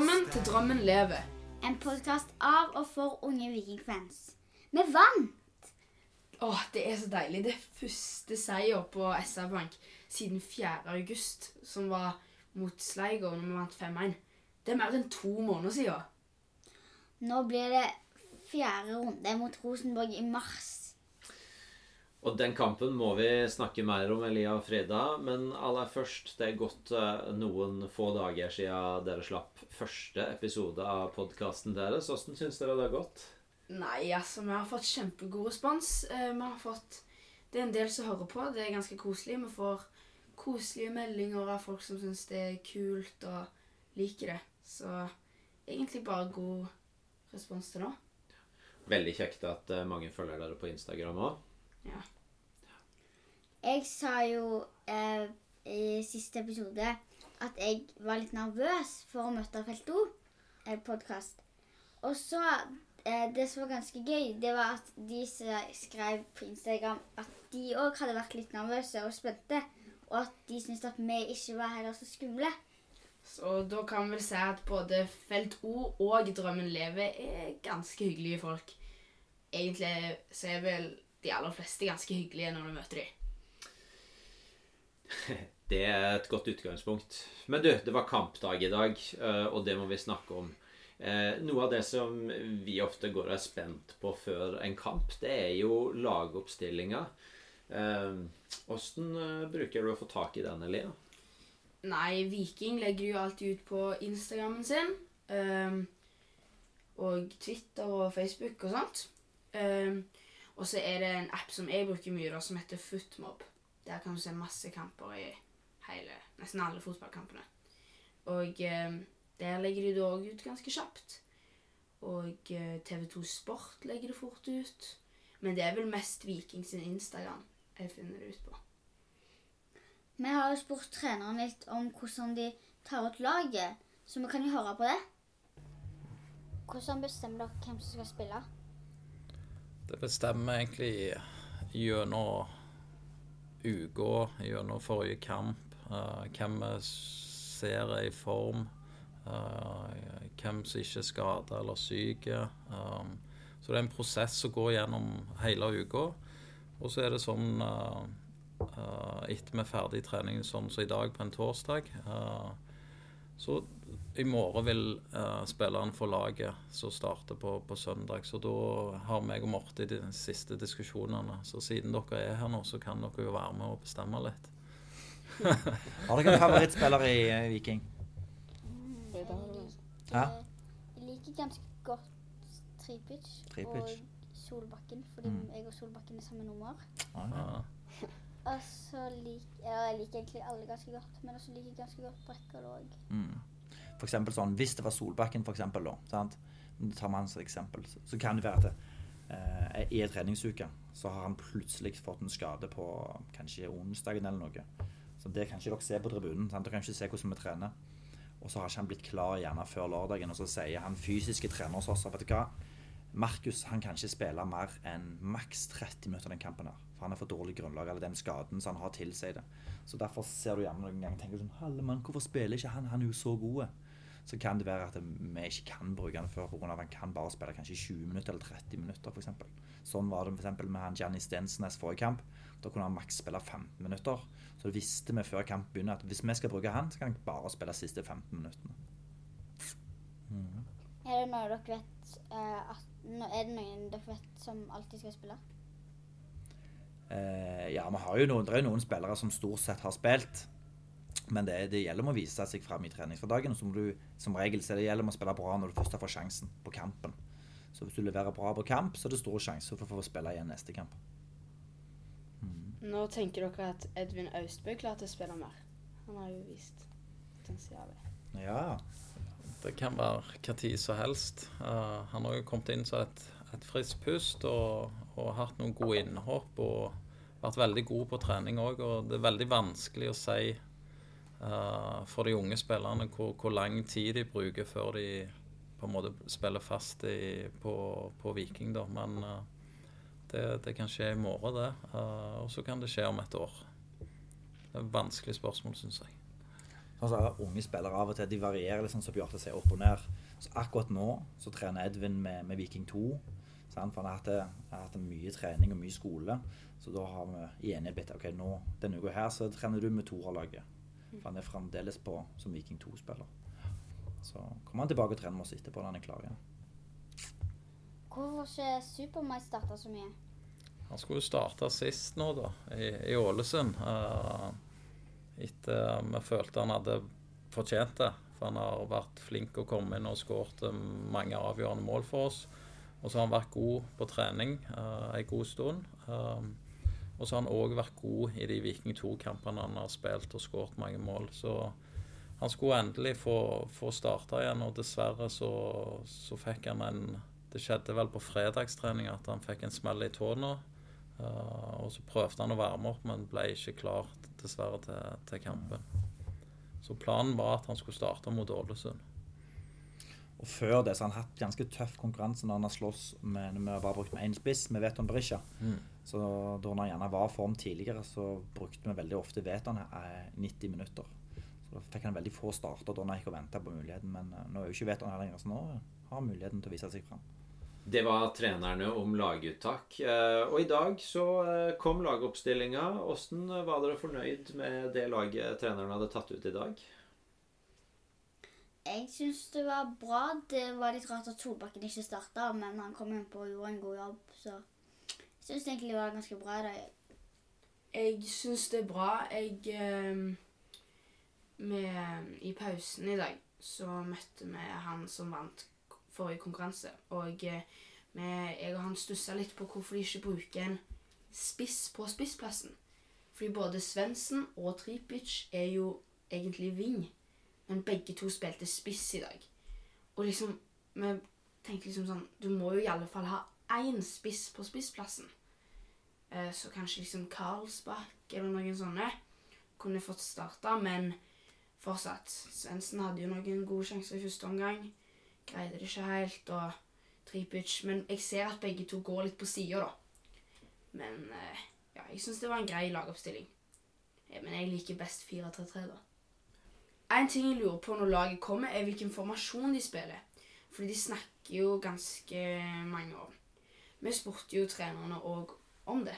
Velkommen til Drømmen lever. En podkast av og for unge vikingfans. Vi vant! Åh, Det er så deilig. Det er første seier på SR Bank siden 4. august, som var mot Sleigo når vi vant 5-1. Det er mer enn to måneder siden. Nå blir det fjerde runde mot Rosenborg i mars. Og den kampen må vi snakke mer om, Elia og Frida. Men aller først, det er gått eh, noen få dager siden dere slapp første episode av podkasten deres. Hvordan syns dere det har gått? Nei, altså, vi har fått kjempegod respons. Eh, vi har fått Det er en del som hører på. Det er ganske koselig. Vi får koselige meldinger av folk som syns det er kult og liker det. Så egentlig bare god respons til nå. Veldig kjekt at eh, mange følger dere på Instagram òg. Ja. Jeg sa jo eh, i siste episode at jeg var litt nervøs for å møte Felt O, eh, podkast. Og så eh, Det som var ganske gøy, det var at de som skrev på Instagram at de òg hadde vært litt nervøse og spente, og at de syntes at vi ikke var heller så skumle. Så da kan vi vel si at både Felt O og Drømmen lever er ganske hyggelige folk. Egentlig så er vel de aller fleste ganske hyggelige når du møter dem. Det er et godt utgangspunkt. Men du, det var kampdag i dag, eh, og det må vi snakke om. Eh, noe av det som vi ofte går og er spent på før en kamp, det er jo lagoppstillinga. Åssen Hvordan bruker du å få tak i den, Elia? Nei, Viking legger jo alltid ut på Instagrammen sin. og Twitter og Facebook og sånt. Og så er det en app som jeg bruker mye, da, som heter Footmob. Der kan du se masse kamper i hele, nesten alle fotballkampene. Og eh, der legger de det òg ut ganske kjapt. Og eh, TV2 Sport legger det fort ut. Men det er vel mest Viking sin Instagram jeg finner det ut på. Vi har jo spurt treneren litt om hvordan de tar ut laget, så vi kan jo høre på det. Hvordan bestemmer dere hvem som skal spille? Det bestemmer egentlig gjennom uka, gjennom forrige kamp. uh, hvem vi ser er i form. uh, hvem som ikke er skada eller syk. Um, så det er en prosess som går gjennom hele uka. Og så er det sånn uh, etter vi er ferdig i trening, sånn som i dag på en torsdag Så i morgen vil uh, spilleren få laget som starter på, på søndag. Så da har meg og Morty de siste diskusjonene. Så siden dere er her nå, så kan dere jo være med og bestemme litt. Har dere en favorittspiller i uh, Viking? Ja. Jeg liker ganske godt Tripic, Tripic. og Solbakken, fordi Mm. jeg og Solbakken er samme nummer. Ah, ja. Og så liker ja, jeg liker egentlig alle ganske godt, men også liker jeg ganske godt Brekkald òg. Mm. For eksempel sånn, Hvis det var Solbakken, for eksempel, da, sant? Tar man som eksempel, så, kan det være at eh, i en treningsuke så har han plutselig fått en skade på kanskje onsdagen eller noe. Så det kan ikke dere se på tribunen. Sant? Dere kan ikke se hvordan vi trener. Og så har ikke han blitt klar gjerne før lørdagen, og så sier han fysiske trener hos oss vet du hva, Markus han kan ikke spille mer enn maks 30 minutter den kampen her. For han er for dårlig grunnlag, eller den skaden som han har tilsier det. Så derfor ser du gjerne noen ganger tenker sånn Hallemann, hvorfor spiller ikke han? Han er jo så god. Så kan det være at vi ikke kan bruke han før pga. at han kan bare spille kanskje 20 minutter eller 30 minutter, f.eks. Sånn var det for eksempel med han Gianni Stensnes forrige kamp. Da kunne han maks spille 15 minutter. Så visste vi før kamp begynner at hvis vi skal bruke han, så kan han bare spille de siste 15 minuttene. Mm. Er det noe dere vet uh, at, Er det noen dere vet som alltid skal spille? Eh, ja, vi har jo noen, det er noen spillere som stort sett har spilt. Men det, det gjelder om å vise seg fram i treningshverdagen. du, som regel så det gjelder om å spille bra når du først har fått sjansen på kampen. Så hvis du leverer bra på kamp, så er det stor sjanse for å få spille igjen neste kamp. Nå tenker dere at Edvin Austbø til å spille mer. Han har jo vist potensialet. Ja. Det kan være hva tid som helst. Uh, han har jo kommet inn som et, et friskt pust og, og hatt noen gode innhopp. Og vært veldig god på trening òg. Og det er veldig vanskelig å si uh, for de unge spillerne hvor, hvor lang tid de bruker før de på en måte spiller fast i, på, på Viking. da. Men uh, det, det kan skje i morgen, det. Uh, og så kan det skje om et år. Det er et vanskelig spørsmål, syns jeg. Altså, Unge spillere av og til de varierer liksom, som Bjarte sier, opp og ned. Så akkurat nå så trener Edvin med, med Viking 2. Sant? For han har hatt, har hatt mye trening og mye skole. Så da har vi i enighet blitt ok, nå, denne uka her så trener du med toerlaget. For han er fremdeles på som Viking 2-spiller. Så kommer han tilbake og trener med oss etterpå når han er klar igjen. Hvorfor ikke Supermai starta så mye? Han skulle jo starte sist nå, da, i, i Ålesund. Uh, etter vi følte han hadde fortjent det. For han har vært flink å komme inn og skåret eh, mange avgjørende mål for oss. Og så har han vært god på trening uh, en god stund. Um, og så har han òg vært god i de Viking 2-kampene han har spilt og skåret mange mål. Så han skulle endelig få, få starta igjen, og dessverre så, så fikk han en Det skjedde vel på fredagstrening at han fikk en smell i tåa. Uh, og så prøvde han å varme opp, men ble ikke klar dessverre til, til kampen. Så planen var at han skulle starte mot Ålesund. Og før det så har han hatt ganske tøff konkurranse når han har slåss med, med har bare brukt med én spiss, med Veton Berisha. Så da han gjerne var form tidligere, så brukte vi veldig ofte Veton eh, 90 minutter. Så da fikk han veldig få starter da han gikk og venta på muligheten. Men eh, nå er jo ikke Veton her lenger, så nå har han muligheten til å vise seg fram. Det var trenerne om laguttak. Eh, Og i dag så eh, kom lagoppstillinga. Åssen var dere fornøyd med det laget treneren hadde tatt ut i dag? Jeg syns det var bra. Det var litt rart at Solbakken ikke starta, men han kom innpå og gjorde en god jobb, så jeg syns egentlig det var ganske bra i dag. Jeg syns det er bra. Jeg eh, med, I pausen i dag så møtte vi han som vant forrige konkurranse. Og med, jeg og han stussa litt på hvorfor de ikke bruker en spiss på spissplassen. Fordi både Svendsen og Tripic er jo egentlig wing, men begge to spilte spiss i dag. Og liksom Vi tenkte liksom sånn Du må jo i alle fall ha én spiss på spissplassen. Eh, Så kanskje liksom Karlsbakk eller noen sånne kunne fått starta, men fortsatt. Svendsen hadde jo noen gode sjanser i første omgang. Greide det ikke helt, og Tripic Men jeg ser at begge to går litt på sida, da. Men eh, ja, jeg syns det var en grei lagoppstilling. Eh, Men jeg liker best 4-3-3, da. En ting jeg lurer på når laget kommer, er hvilken formasjon de spiller. Fordi de snakker jo ganske mange om. Vi spurte jo trenerne òg om det.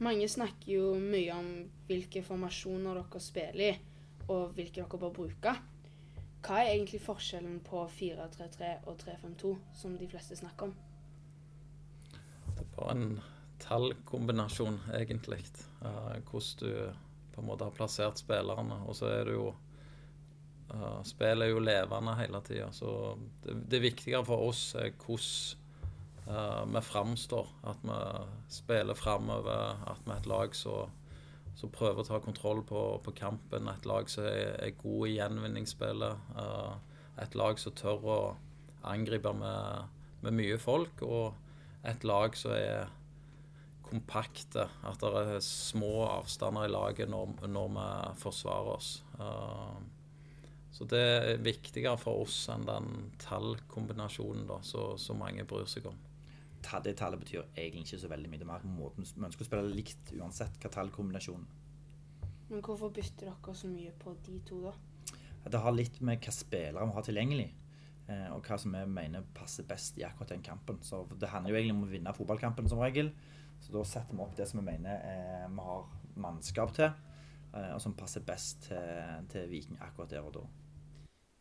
Mange snakker jo mye om hvilke formasjoner dere spiller i, og hvilke dere bør bruke. Hva er egentlig forskjellen på 4-3-3 og 3-5-2, som de fleste snakker om? Det er bare en tallkombinasjon, egentlig. hvordan du på en måte har plassert spillerne. Og så er det jo uh, Spillet er jo levende hele tida, så det, det viktigere for oss er hvordan uh, vi framstår. At vi spiller framover, at vi er et lag som prøver å ta kontroll på, på kampen. Et lag som er, er god i gjenvinningsspillet. Uh, et lag som tør å angripe med, med mye folk. Og et lag som er kompakte. At det er små avstander i laget når, når vi forsvarer oss. Uh, så det er viktigere for oss enn den tallkombinasjonen da, så, så mange bryr seg om. Det tallet betyr egentlig ikke så veldig mye. Det er mer måten Vi ønsker å spille likt uansett hva tallkombinasjonen. Men hvorfor bytter dere så mye på de to, da? Det har litt med hva spillere vi har tilgjengelig, eh, og hva som vi mener passer best i akkurat den kampen. Så Det handler jo egentlig om å vinne fotballkampen som regel. Så da setter vi opp det som vi mener eh, vi har mannskap til, og som passer best til, til Viking akkurat der og da.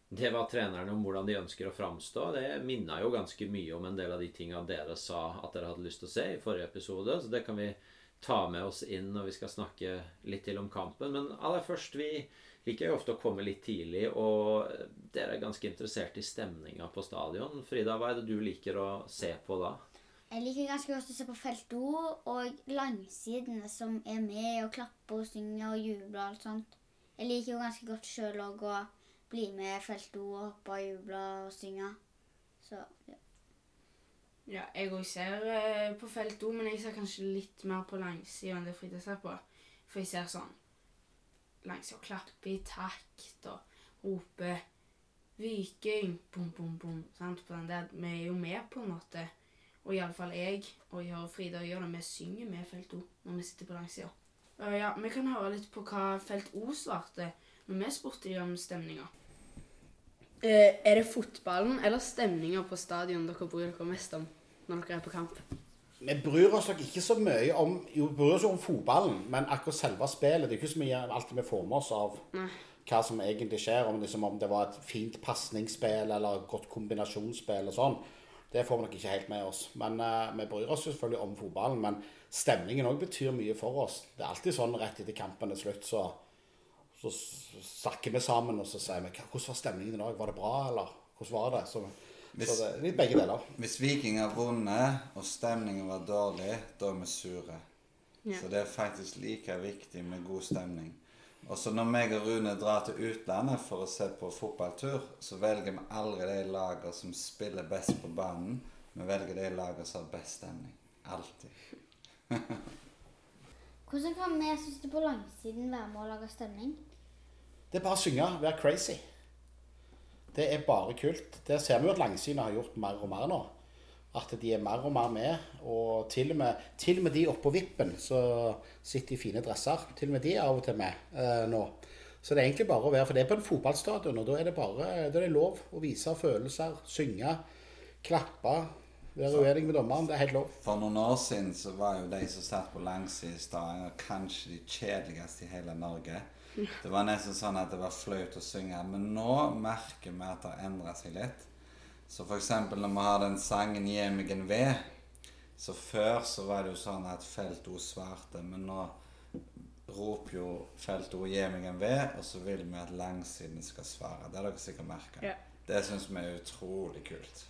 Det var trenerne om hvordan de ønsker å framstå. Det minna jo ganske mye om en del av de tinga dere sa at dere hadde lyst til å se i forrige episode. Så det kan vi ta med oss inn når vi skal snakke litt til om kampen. Men aller først, vi liker jo ofte å komme litt tidlig, og dere er ganske interessert i stemninga på stadion. Frida, hva er det du liker å se på da? Jeg liker ganske godt å se på felt O og langsidene som er med og klapper og synger og jubler og alt sånt. Jeg liker jo ganske godt sjøl òg å bli med felt O og hoppe og juble og synge. Så ja. Ja, jeg òg ser eh, på felt O, men jeg ser kanskje litt mer på langsida enn det Frida ser på. For jeg ser sånn langsida klapper i takt og roper 'Viking', bom, bom, bom. Sant? På den der. Vi er jo med, på en måte. Og iallfall jeg, og jeg og Frida gjør det. Vi synger med felt O når vi sitter på langsida. Uh, ja, vi kan høre litt på hva felt O svarte når vi spurte dem om stemninga. Uh, er det fotballen eller stemninga på stadion dere bryr dere mest om når dere er på kamp? Vi bryr oss nok ikke så mye om Jo, vi bryr oss jo om fotballen, men akkurat selve spillet Det er ikke så mye alltid vi får med oss av Nei. hva som egentlig skjer. Om, liksom, om det var et fint pasningsspill eller et godt kombinasjonsspill og sånn. Det får vi nok ikke helt med oss. Men uh, vi bryr oss jo selvfølgelig om fotballen. Men stemningen òg betyr mye for oss. Det er alltid sånn rett etter kampen er slutt, så, så snakker vi sammen og så sier vi hvordan var stemningen i dag. Var det bra, eller hvordan var det? Så, Hvis- så det er litt begge deler. Hvis Viking har vunnet, og stemningen var dårlig, da er vi sure. Ja. Så det er faktisk like viktig med god stemning. Og så når meg og Rune drar til utlandet for å se på fotballtur, så velger vi aldri de lagene som spiller best på banen. Vi velger de lagene som har best stemning. Alltid. Hvordan kan vi som sitter på langsiden være med å lage stemning? Det er bare å synge, være crazy. Det er bare kult. Det ser vi jo at Langsynet har gjort mer og mer nå. At de er mer og mer med. Og til og med, til og med de oppå vippen så sitter i fine dresser, til og med de er av og til med eh, nå. Så det er egentlig bare å være For det er på en fotballstadion, og da er det bare da er det lov å vise følelser, synge, klappe, være uenig med dommeren. Det er helt lov. For noen år siden så var jo de som satt på langsiden i Stavanger, kanskje de kjedeligste i hele Norge. Det var nesten sånn at det var flaut å synge. Men nå merker vi at det har endra seg litt. Så eksempel når vi har den sangen 'Gi meg en V', så før så var det jo sånn at Felto svarte, men nå roper jo Felto 'Gi meg en V', og så vil vi at langsiden skal svare. Det har dere sikkert merka. Ja. Det syns vi er utrolig kult.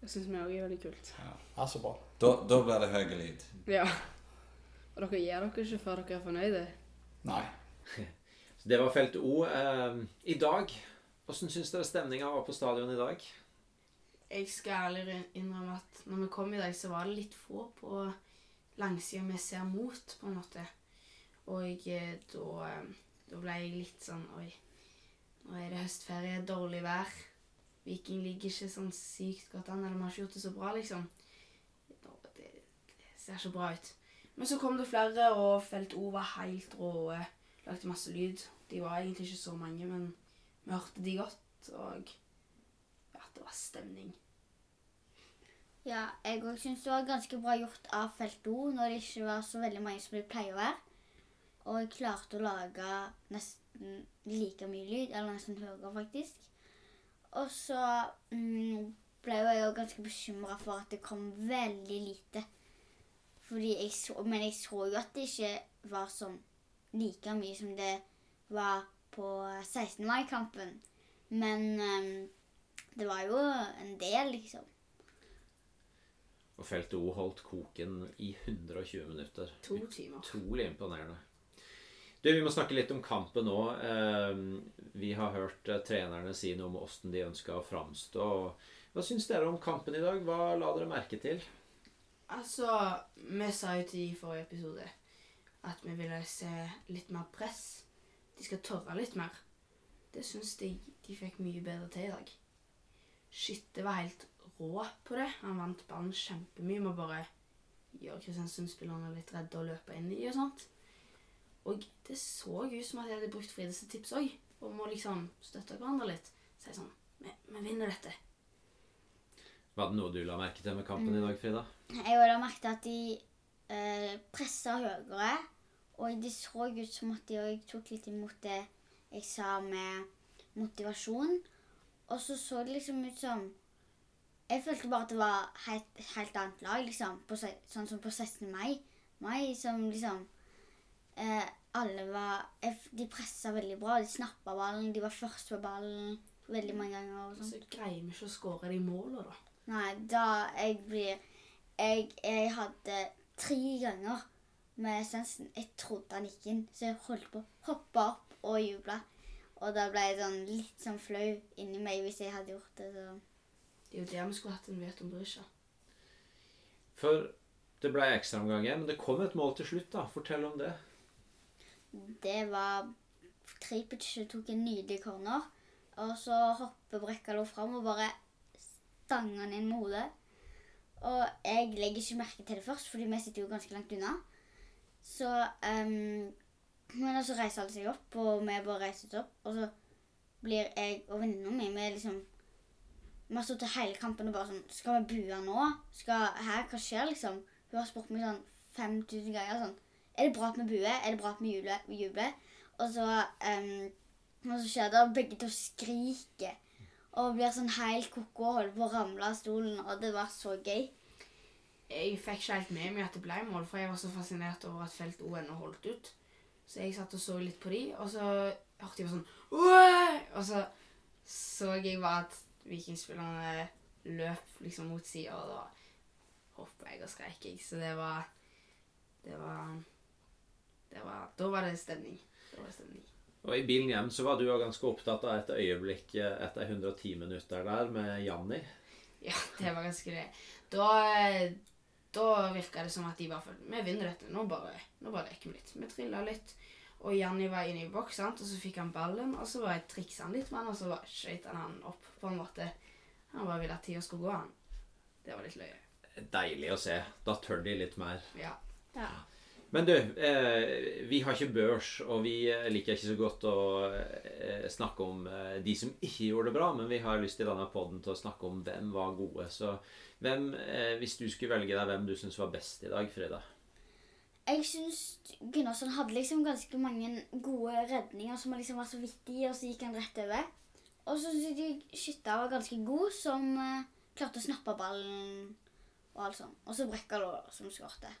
Det syns vi òg er veldig kult. Ja, så bra. Da, da blir det høy lyd. Ja. Og dere gir dere ikke før dere er fornøyde. Nei. Så det var felt O. Eh, I dag, hvordan syns dere stemninga var på stadion i dag? Jeg skal ærlig innrømme at når vi kom i dag, så var det litt få på langsida vi ser mot, på en måte. Og jeg, da, eh, da ble jeg litt sånn Oi, nå er det høstferie, dårlig vær. Viking ligger ikke sånn sykt godt an, eller vi har ikke gjort det så bra, liksom. Det, det ser ikke bra ut. Men så kom det flere, og felt O var helt rå. Lagde masse lyd. De var egentlig ikke så mange, men vi hørte de godt, og det var stemning. Ja, jeg òg syns det var ganske bra gjort av Felt O når det ikke var så veldig mange som det pleier å være. Og jeg klarte å lage nesten like mye lyd, eller nesten høyere, faktisk. Og så mm, ble jeg òg ganske bekymra for at det kom veldig lite. Fordi jeg så, men jeg så jo at det ikke var sånn like mye som det var på 16. mai-kampen. Men ehm, det var jo en del, liksom. Og felt O holdt koken i 120 minutter. To timer. Utrolig imponerende. Du, Vi må snakke litt om kampen nå. Eh, vi har hørt eh, trenerne si noe om åssen de ønska å framstå. Hva syns dere om kampen i dag? Hva la dere merke til? Altså, vi sa jo til i forrige episode at vi ville se litt mer press. De skal tørre litt mer. Det syns de de fikk mye bedre til i dag. Skytte var helt rå på det. Han vant ballen kjempemye med å bare gjøre Kristiansund-spillerne litt redde og løpe inn i og sånt. Og det så ut som at jeg hadde brukt Frides tips òg, om å liksom støtte hverandre litt. Si sånn Vi, vi vinner dette. Var det noe du la merke til med kampen i dag, Frida? Jeg la merke til at de eh, pressa høyere, og det så ut som at de òg tok litt imot det jeg sa med motivasjon. Og så så det liksom ut som Jeg følte bare at det var et helt annet lag, liksom. På, sånn som på 16. mai. mai som liksom eh, Alle var De pressa veldig bra. De snappa ballen, de var først på ballen veldig mange ganger. og sånt. Så greier vi ikke å skåre de målene, da. Nei, da jeg blir Jeg, jeg hadde tre ganger med Svendsen. Jeg trodde han gikk inn, så jeg holdt på å hoppe opp og juble. Og da ble jeg sånn litt sånn flau inni meg hvis jeg hadde gjort det. så... Det er jo der vi skulle hatt en vet om Brysja. For det ble ekstraomganger, men det kom et mål til slutt. da. Fortell om det. Det var Tripic tok en nydelig corner, og så hopper Brekkalo fram og bare stanger han inn med hodet. Og jeg legger ikke merke til det først, fordi vi sitter jo ganske langt unna. Så ehm, Men så reiser alle seg opp, og vi bare reiser oss opp. Og så blir jeg og venninna mi Vi liksom Vi har stått hele kampen og bare sånn Skal vi bue nå? Skal, Her, hva skjer, liksom? Hun har spurt meg sånn 5000 ganger sånn Er det bra at vi buer? Er det bra at vi jubler? Jubler? Og så um, Og så skjer det, og begge to skriker. Og blir sånn helt ko-ko og holder på å ramle av stolen. Og det var så gøy. Jeg fikk ikke helt med meg at det ble mål, for jeg var så fascinert over at felt ON holdt ut. Så jeg satt og så litt på de, og så hørte jeg bare sånn «Åh!» Og så så jeg bare at vikingspillerne løp liksom mot sida, og da hoppa jeg og skreik jeg. Så det var Det var Det var Da var det stemning. Da var det stemning. Og I bilen hjem så var du jo ganske opptatt av et øyeblikk etter 110 minutter der med Janni. Ja, det var ganske det. Da, da virka det som at de bare følte Vi vinner dette. Nå bare, nå bare leker vi litt. Vi trilla litt. Og Janni var inne i boks, sant? og så fikk han ballen. Og så bare triksa han litt med han, og så skøyt han han opp på en måte. Han bare ville at tida skulle gå, han. Det var litt løye. Deilig å se. Da tør de litt mer. Ja. Ja. Men du, eh, vi har ikke børs, og vi eh, liker ikke så godt å eh, snakke om eh, de som ikke gjorde det bra, men vi har lyst i denne podden til å snakke om hvem var gode. Så hvem, eh, hvis du skulle velge deg hvem du syns var best i dag, Frida? Jeg syns Gunnarsson hadde liksom ganske mange gode redninger som liksom var så vittige, og så gikk han rett over. Og så syns jeg Skytta var ganske god, som eh, klarte å snappe ballen og alt sånt. Og så Brekkalo, som skårte.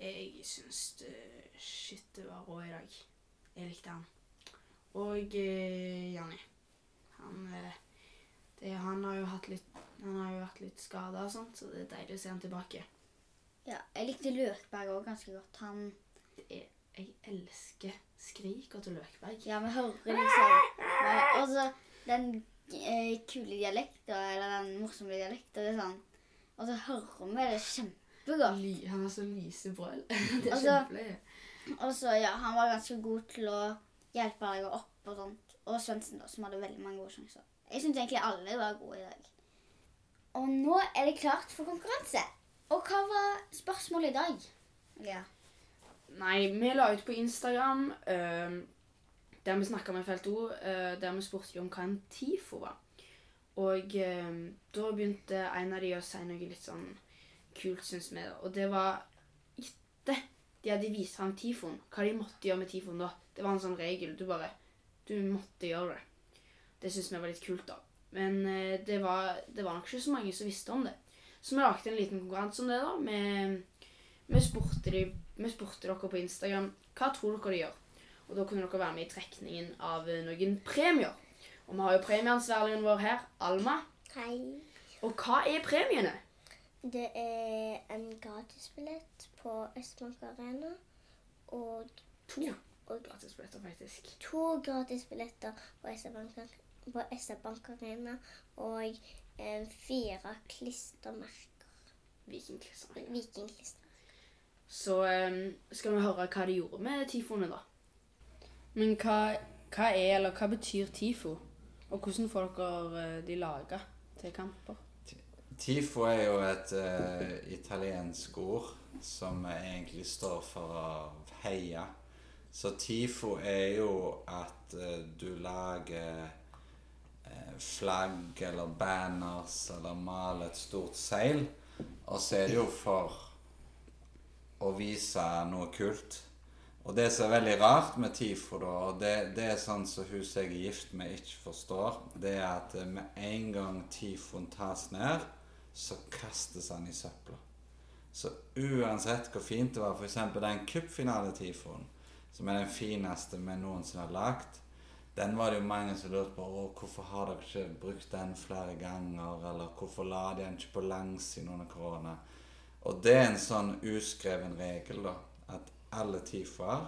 Jeg syns det- Shit, var rå i dag. Jeg likte han. Og eh, Janni. Han eh, det, Han har jo hatt litt Han har jo vært litt skada og sånt, så det er deilig å se han tilbake. Ja, Jeg likte Løkberg òg ganske godt. Han er, jeg elsker skriker til Løkberg. Ja, vi hører liksom Og så den eh, kule dialekten, eller den morsomme dialekten. Det er sånn Og så hører vi det kjempegodt. Ly, han har så lyse brøl. det er Altså- kjempeløye. Og så, ja, han var ganske god til å hjelpe deg opp og sånt. Og Svendsen, da, som hadde veldig mange gode sjanser. Jeg syns egentlig alle var gode i dag. Og nå er det klart for konkurranse. Og hva var spørsmålet i dag? Ja. Nei, vi la ut på Instagram uh, der vi snakka med Felt O, uh, der vi spurte om hva en TIFO var. Og uh, da begynte en av de å si noe litt sånn kult, syns vi. Og det var etter de hadde vist ham Tifon, hva de måtte gjøre med Tifon da. Det var en sånn regel. Du bare Du måtte gjøre det. Det syns vi var litt kult, da. Men eh, det, var, det var nok ikke så mange som visste om det. Så vi lagde en liten konkurranse om det, da. med vi spurte, de, vi spurte dere på Instagram hva tror dere de gjør. Og da kunne dere være med i trekningen av eh, noen premier. Og vi har jo premieansvarligen vår her, Alma. Hei. Og hva er premiene? Det er en gratisbillett på Østmark Arena og To gratisbilletter, faktisk. to gratisbilletter på SR-Bank Arena og eh, fire klistremerker. Vikingklistremerker. Vikingklister. Så eh, skal vi høre hva de gjorde med tifoene, da. Men hva, hva er, eller hva betyr tifo? Og hvordan får dere eh, de laga til kamper? Tifo er jo et uh, italiensk ord som egentlig står for å heie. Så tifo er jo at uh, du lager uh, flagg eller banners eller maler et stort seil. Og så er det jo for å vise noe kult. Og det som er veldig rart med TIFO, da, og det, det er sånn som hun som jeg er gift med, ikke forstår, det er at med en gang TIFOen tas ned, så kastes han i søpla. Så uansett hvor fint det var, f.eks. den cupfinale-TIFOen, som er den fineste vi noensinne har lagd, den var det jo mange som lurte på å, hvorfor har dere ikke brukt den flere ganger, eller hvorfor la de den ikke på langsiden under korona. Og det er en sånn uskreven regel, da, at alle tifoer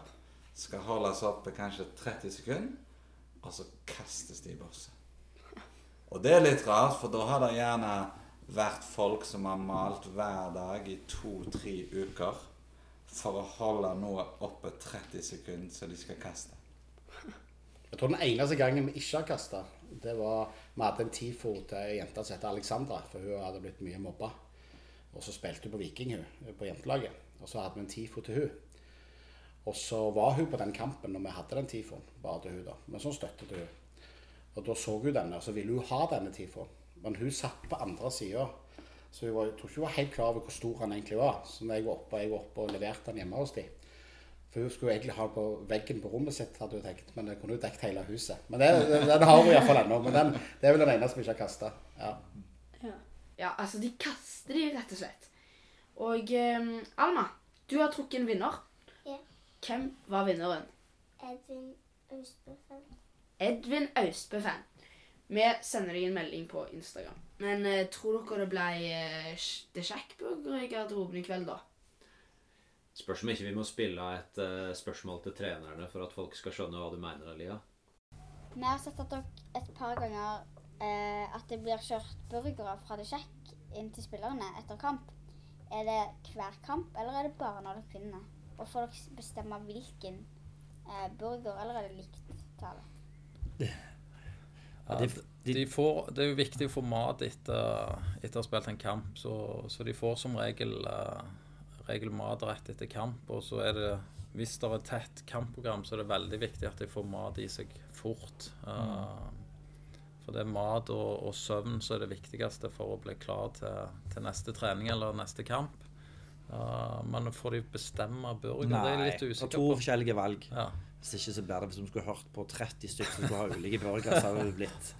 skal holdes oppe kanskje 30 sekunder, og så kastes de i bosset. Og det er litt rart, for da har det gjerne vært folk som har malt hver dag i to-tre uker for å holde noe oppe 30 sekunder så de skal kaste. Jeg tror den eneste gangen vi ikke har kasta, det var Vi hadde en TIFO til ei jente som heter Alexandra, for hun hadde blitt mye mobba. Og så spilte hun på Viking, hun, på jentelaget. Og så hadde vi en TIFO til hun. Og så var hun på den kampen når vi hadde den tifoen, bare til hun da. Men så støttet hun. Og da så hun denne, og så ville hun ha denne tifoen. Men hun satt på andre sida. Så hun var, jeg tror ikke hun var helt klar over hvor stor han egentlig var. Så når jeg var oppe, jeg var oppe og leverte den hjemme hos dem. For hun skulle egentlig ha den på veggen på rommet sitt, hadde hun tenkt. Men det kunne jo dekket hele huset. Men det, den har hun iallfall ennå. Men den, det er vel den eneste vi ikke har kasta. Ja. Ja, altså, de kaster de, rett og slett. Og eh, Alma, du har trukket en vinner. Ja. Hvem var vinneren? Edvin Austbøffen. Edvin Austbø-fan. Vi sender deg en melding på Instagram. Men eh, tror dere det ble eh, The det sjekkburger i garderoben i kveld, da? Spørs om ikke vi må spille et eh, spørsmål til trenerne for at folk skal skjønne hva du mener, Elia. Vi har sett at dere et par ganger eh, at det blir kjørt burgere fra det sjekk inn til spillerne etter kamp. Er det hver kamp, eller er det bare når dere vinner? Og får dere bestemme hvilken eh, burger, eller er det likt tale? Ja, de- de, de får, det er jo viktig å få mat etter, etter å ha spilt en kamp, så, så de får som regel, uh, regel mat rett etter kamp. Og så er det, hvis det er et tett kampprogram, så er det veldig viktig at de får mat i seg fort. Eh, for det er mat og, og søvn som er det viktigste for å bli klar til, til neste trening eller neste kamp. Eh, men får de bestemme burger? det er Nei, litt det er to forskjellige valg. Ja. Hvis ikke så blir det hvis vi skulle hørt på 30 stykker som skulle ha ulike burgere, så hadde det blitt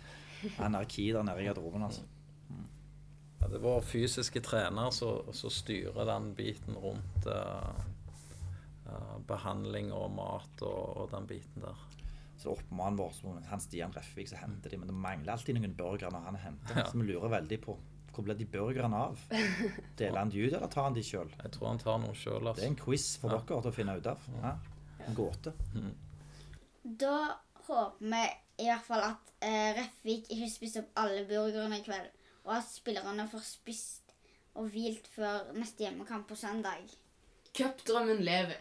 anarki der nede i garderoben. altså. Ja, det er vår fysiske trener som som styrer den biten rundt uh, eh, behandling og mat og, og den biten der. Så oppmannen vår, som han Stian Reffvik, så henter de, men det mangler alltid noen burgere når han henter. Ja. Så vi lurer veldig på hvor ble de burgerne av? Deler han de ut, eller tar han de sjøl? Jeg tror han tar noe sjøl. Det er en quiz for Ja. dere til å finne ut av. Ja. En gåte. Da håper vi i hvert fall at eh, Refvik ikke spiser opp alle burgerne i kveld, og at spillerne får spist og hvilt før neste hjemmekamp på søndag. Cupdrømmen lever.